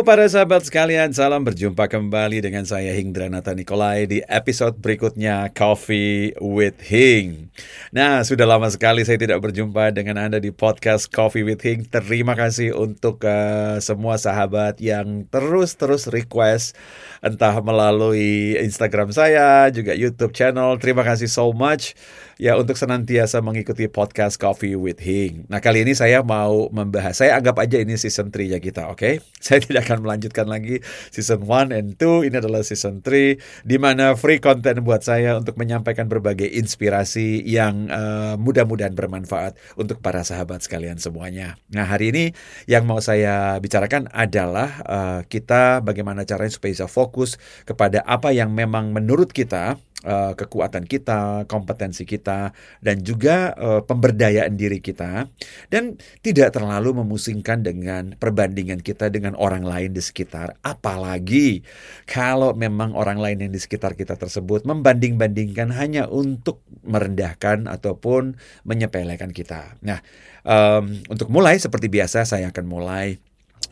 Para sahabat sekalian, salam berjumpa kembali dengan saya Hingdranata Nikolai di episode berikutnya Coffee with Hing. Nah, sudah lama sekali saya tidak berjumpa dengan Anda di podcast Coffee with Hing. Terima kasih untuk uh, semua sahabat yang terus-terus request entah melalui Instagram saya, juga YouTube channel. Terima kasih so much ya untuk senantiasa mengikuti podcast Coffee with Hing. Nah, kali ini saya mau membahas, saya anggap aja ini season 3 ya kita, oke? Okay? Saya tidak akan melanjutkan lagi season 1 and 2, ini adalah season 3 di mana free content buat saya untuk menyampaikan berbagai inspirasi yang uh, mudah-mudahan bermanfaat untuk para sahabat sekalian semuanya. Nah, hari ini yang mau saya bicarakan adalah uh, kita bagaimana caranya supaya bisa fokus kepada apa yang memang menurut kita uh, kekuatan kita, kompetensi kita, dan juga uh, pemberdayaan diri kita, dan tidak terlalu memusingkan dengan perbandingan kita dengan orang lain di sekitar. Apalagi kalau memang orang lain yang di sekitar kita tersebut membanding-bandingkan hanya untuk merendahkan ataupun menyepelekan kita. Nah, um, untuk mulai seperti biasa, saya akan mulai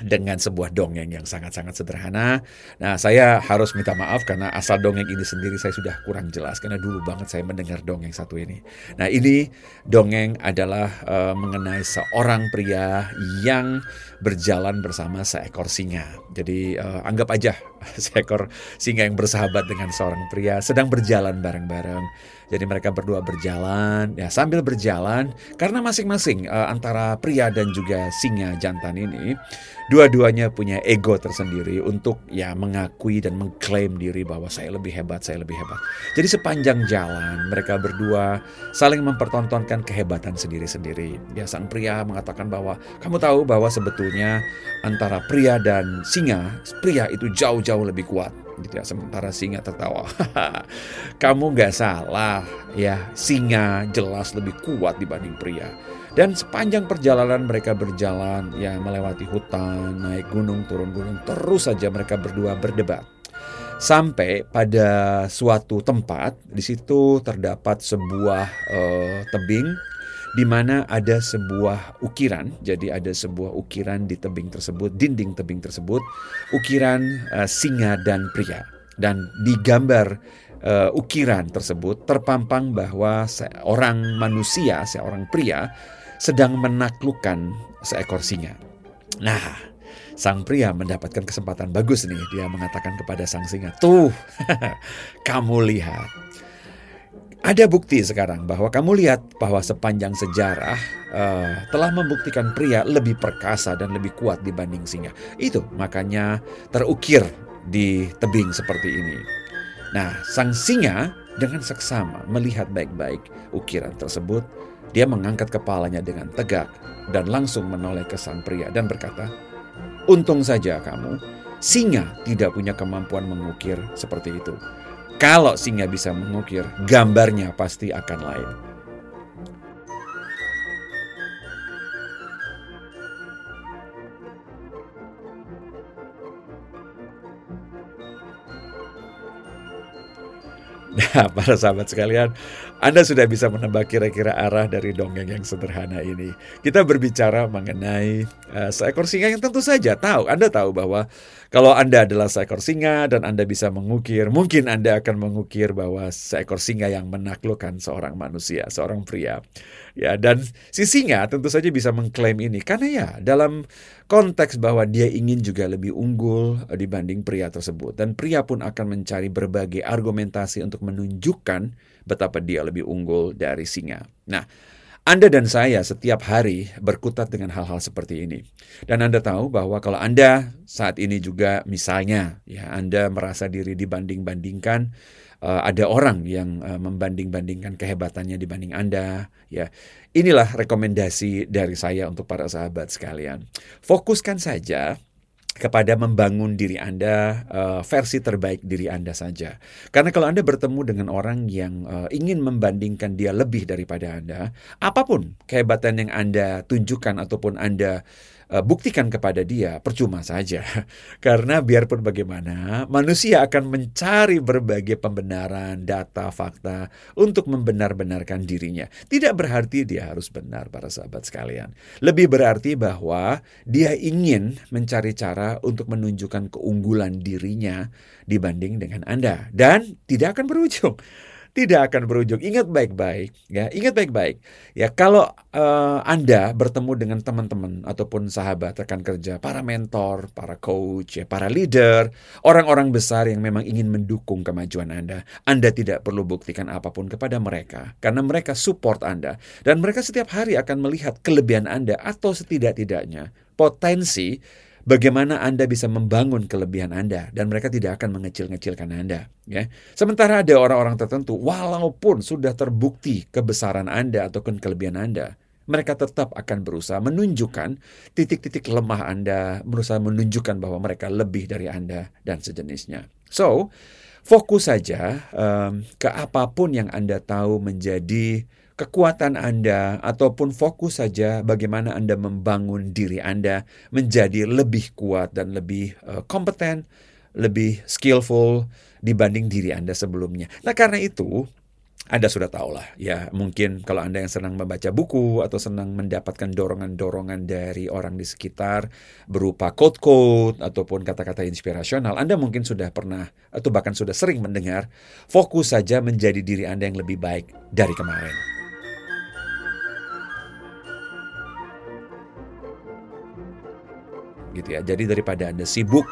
dengan sebuah dongeng yang sangat-sangat sederhana. Nah, saya harus minta maaf karena asal dongeng ini sendiri saya sudah kurang jelas karena dulu banget saya mendengar dongeng satu ini. Nah, ini dongeng adalah uh, mengenai seorang pria yang berjalan bersama seekor singa. Jadi uh, anggap aja seekor singa yang bersahabat dengan seorang pria sedang berjalan bareng-bareng. Jadi mereka berdua berjalan, ya sambil berjalan karena masing-masing uh, antara pria dan juga singa jantan ini dua-duanya punya ego tersendiri untuk ya mengakui dan mengklaim diri bahwa saya lebih hebat, saya lebih hebat. Jadi sepanjang jalan mereka berdua saling mempertontonkan kehebatan sendiri-sendiri. Ya sang pria mengatakan bahwa kamu tahu bahwa sebetulnya antara pria dan singa, pria itu jauh-jauh lebih kuat gitu ya sementara singa tertawa. Kamu nggak salah ya. Singa jelas lebih kuat dibanding pria. Dan sepanjang perjalanan mereka berjalan, ya melewati hutan, naik gunung, turun gunung, terus saja mereka berdua berdebat. Sampai pada suatu tempat, di situ terdapat sebuah uh, tebing di mana ada sebuah ukiran. Jadi ada sebuah ukiran di tebing tersebut, dinding tebing tersebut, ukiran uh, singa dan pria. Dan digambar uh, ukiran tersebut terpampang bahwa seorang manusia, seorang pria sedang menaklukkan seekor singa. Nah, sang pria mendapatkan kesempatan bagus nih. Dia mengatakan kepada sang singa, "Tuh, kamu lihat. Ada bukti sekarang bahwa kamu lihat bahwa sepanjang sejarah uh, telah membuktikan pria lebih perkasa dan lebih kuat dibanding singa. Itu makanya terukir di tebing seperti ini. Nah, sang singa dengan seksama melihat baik-baik ukiran tersebut dia mengangkat kepalanya dengan tegak dan langsung menoleh ke sang pria dan berkata, Untung saja kamu, singa tidak punya kemampuan mengukir seperti itu. Kalau singa bisa mengukir, gambarnya pasti akan lain. Para sahabat sekalian, Anda sudah bisa menebak kira-kira arah dari dongeng yang sederhana ini. Kita berbicara mengenai uh, seekor singa yang tentu saja tahu, Anda tahu bahwa kalau Anda adalah seekor singa dan Anda bisa mengukir, mungkin Anda akan mengukir bahwa seekor singa yang menaklukkan seorang manusia, seorang pria. Ya, dan si singa tentu saja bisa mengklaim ini karena ya dalam konteks bahwa dia ingin juga lebih unggul dibanding pria tersebut dan pria pun akan mencari berbagai argumentasi untuk menunjukkan betapa dia lebih unggul dari singa. Nah, anda dan saya setiap hari berkutat dengan hal-hal seperti ini. Dan Anda tahu bahwa kalau Anda saat ini juga misalnya ya Anda merasa diri dibanding-bandingkan uh, ada orang yang uh, membanding-bandingkan kehebatannya dibanding Anda, ya. Inilah rekomendasi dari saya untuk para sahabat sekalian. Fokuskan saja kepada membangun diri Anda, uh, versi terbaik diri Anda saja. Karena kalau Anda bertemu dengan orang yang uh, ingin membandingkan dia lebih daripada Anda, apa pun kehebatan yang Anda tunjukkan ataupun Anda uh, buktikan kepada dia, percuma saja. Karena biarpun bagaimana, manusia akan mencari berbagai pembenaran, data, fakta untuk membenar-benarkan dirinya. Tidak berarti dia harus benar, para sahabat sekalian. Lebih berarti bahwa dia ingin mencari cara untuk menunjukkan keunggulan dirinya dibanding dengan Anda. Dan tidak akan berujung tidak akan berujung. Ingat baik-baik, ya, ingat baik-baik. Ya, kalau uh, Anda bertemu dengan teman-teman ataupun sahabat rekan kerja, para mentor, para coach, ya, para leader, orang-orang besar yang memang ingin mendukung kemajuan Anda, Anda tidak perlu buktikan apa pun kepada mereka karena mereka support Anda dan mereka setiap hari akan melihat kelebihan Anda atau setidak-tidaknya potensi bagaimana Anda bisa membangun kelebihan Anda dan mereka tidak akan mengecil-ngecilkan Anda ya. Sementara ada orang-orang tertentu walaupun sudah terbukti kebesaran Anda ataupun kelebihan Anda, mereka tetap akan berusaha menunjukkan titik-titik lemah Anda, berusaha menunjukkan bahwa mereka lebih dari Anda dan sejenisnya. So, fokus saja um, ke apa pun yang Anda tahu menjadi kekuatan Anda ataupun fokus saja bagaimana Anda membangun diri Anda menjadi lebih kuat dan lebih uh, kompeten, lebih skillful dibanding diri Anda sebelumnya. Nah, karena itu anda sudah tahu lah, ya mungkin kalau Anda yang senang membaca buku atau senang mendapatkan dorongan-dorongan dari orang di sekitar berupa quote-quote ataupun kata-kata inspirasional, Anda mungkin sudah pernah atau bahkan sudah sering mendengar, fokus saja menjadi diri Anda yang lebih baik dari kemarin. Gitu ya. Jadi daripada Anda sibuk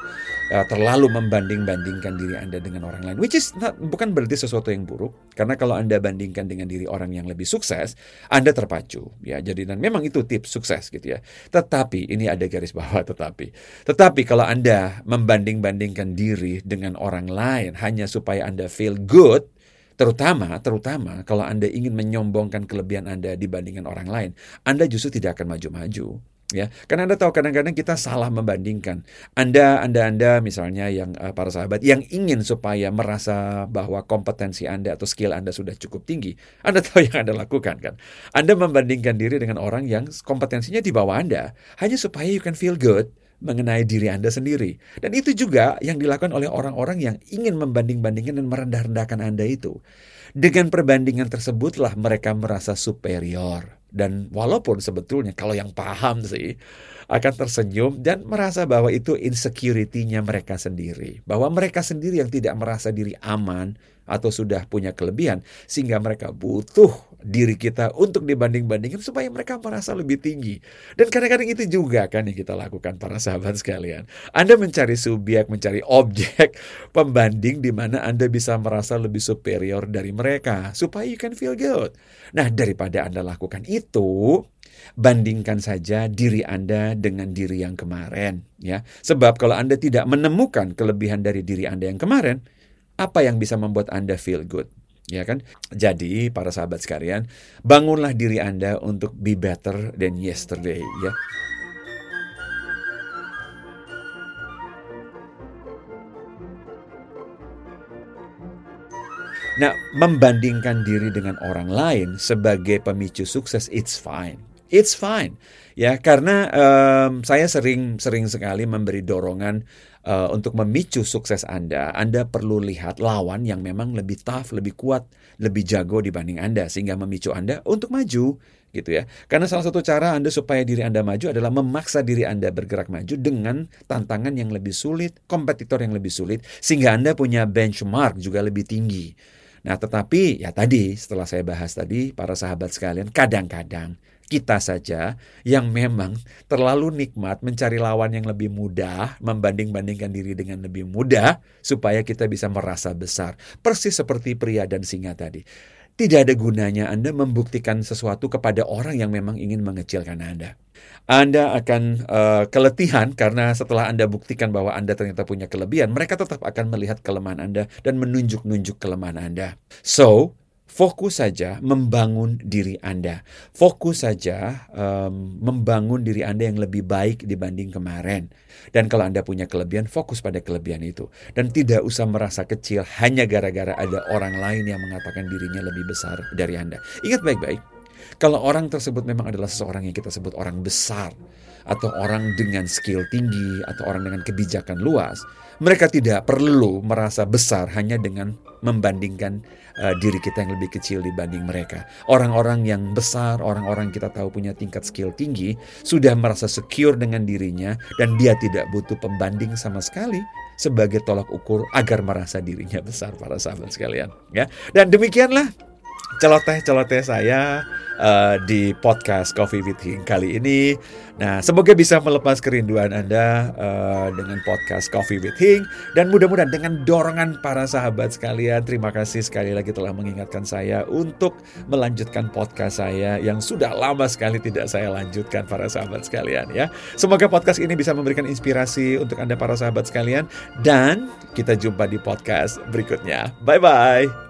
uh, terlalu membanding-bandingkan diri Anda dengan orang lain, which is not, bukan berarti sesuatu yang buruk, karena kalau Anda bandingkan dengan diri orang yang lebih sukses, Anda terpacu ya. Jadi dan memang itu tips sukses gitu ya. Tetapi ini ada garis bawah tetapi. Tetapi kalau Anda membanding-bandingkan diri dengan orang lain hanya supaya Anda feel good, Terutama, terutama kalau Anda ingin menyombongkan kelebihan Anda dibandingkan orang lain, Anda justru tidak akan maju-maju ya karena anda tahu kadang-kadang kita salah membandingkan anda anda anda misalnya yang uh, para sahabat yang ingin supaya merasa bahwa kompetensi anda atau skill anda sudah cukup tinggi anda tahu yang anda lakukan kan anda membandingkan diri dengan orang yang kompetensinya di bawah anda hanya supaya you can feel good mengenai diri Anda sendiri. Dan itu juga yang dilakukan oleh orang-orang yang ingin membanding-bandingkan dan merendah-rendahkan Anda itu. Dengan perbandingan tersebutlah mereka merasa superior. Dan walaupun sebetulnya kalau yang paham sih akan tersenyum dan merasa bahwa itu insecurity-nya mereka sendiri. Bahwa mereka sendiri yang tidak merasa diri aman atau sudah punya kelebihan sehingga mereka butuh diri kita untuk dibanding-bandingkan supaya mereka merasa lebih tinggi. Dan kadang-kadang itu juga kan yang kita lakukan para sahabat sekalian. Anda mencari subjek, mencari objek pembanding di mana Anda bisa merasa lebih superior dari mereka supaya you can feel good. Nah, daripada Anda lakukan itu, bandingkan saja diri Anda dengan diri yang kemarin ya. Sebab kalau Anda tidak menemukan kelebihan dari diri Anda yang kemarin, apa yang bisa membuat Anda feel good? Ya kan? Jadi para sahabat sekalian, bangunlah diri Anda untuk be better than yesterday ya. Nah, membandingkan diri dengan orang lain sebagai pemicu sukses, it's fine. It's fine. Ya, karena um, saya sering sering sekali memberi dorongan uh, untuk memicu sukses Anda, Anda perlu lihat lawan yang memang lebih tough, lebih kuat, lebih jago dibanding Anda sehingga memicu Anda untuk maju gitu ya. Karena salah satu cara Anda supaya diri Anda maju adalah memaksa diri Anda bergerak maju dengan tantangan yang lebih sulit, kompetitor yang lebih sulit sehingga Anda punya benchmark juga lebih tinggi. Nah, tetapi ya tadi setelah saya bahas tadi para sahabat sekalian, kadang-kadang kita saja yang memang terlalu nikmat mencari lawan yang lebih mudah, membanding-bandingkan diri dengan lebih mudah, supaya kita bisa merasa besar. Persis seperti pria dan singa tadi. Tidak ada gunanya Anda membuktikan sesuatu kepada orang yang memang ingin mengecilkan Anda. Anda akan uh, keletihan karena setelah Anda buktikan bahwa Anda ternyata punya kelebihan, mereka tetap akan melihat kelemahan Anda dan menunjuk-nunjuk kelemahan Anda. So, Fokus saja membangun diri Anda. Fokus saja um, membangun diri Anda yang lebih baik dibanding kemarin. Dan kalau Anda punya kelebihan, fokus pada kelebihan itu. Dan tidak usah merasa kecil hanya gara-gara ada orang lain yang mengatakan dirinya lebih besar dari Anda. Ingat baik-baik, Kalau orang tersebut memang adalah seseorang yang kita sebut orang besar, atau orang dengan skill tinggi, atau orang dengan kebijakan luas, mereka tidak perlu merasa besar hanya dengan membandingkan uh, diri kita yang lebih kecil dibanding mereka. Orang-orang yang besar, orang-orang kita tahu punya tingkat skill tinggi, sudah merasa secure dengan dirinya dan dia tidak butuh pembanding sama sekali sebagai tolak ukur agar merasa dirinya besar para sahabat sekalian ya. Dan demikianlah celoteh-celoteh saya uh, di podcast Coffee with Hing kali ini. Nah, semoga bisa melepas kerinduan Anda uh, dengan podcast Coffee with Hing dan mudah-mudahan dengan dorongan para sahabat sekalian. Terima kasih sekali lagi telah mengingatkan saya untuk melanjutkan podcast saya yang sudah lama sekali tidak saya lanjutkan para sahabat sekalian ya. Semoga podcast ini bisa memberikan inspirasi untuk Anda para sahabat sekalian dan kita jumpa di podcast berikutnya. Bye bye.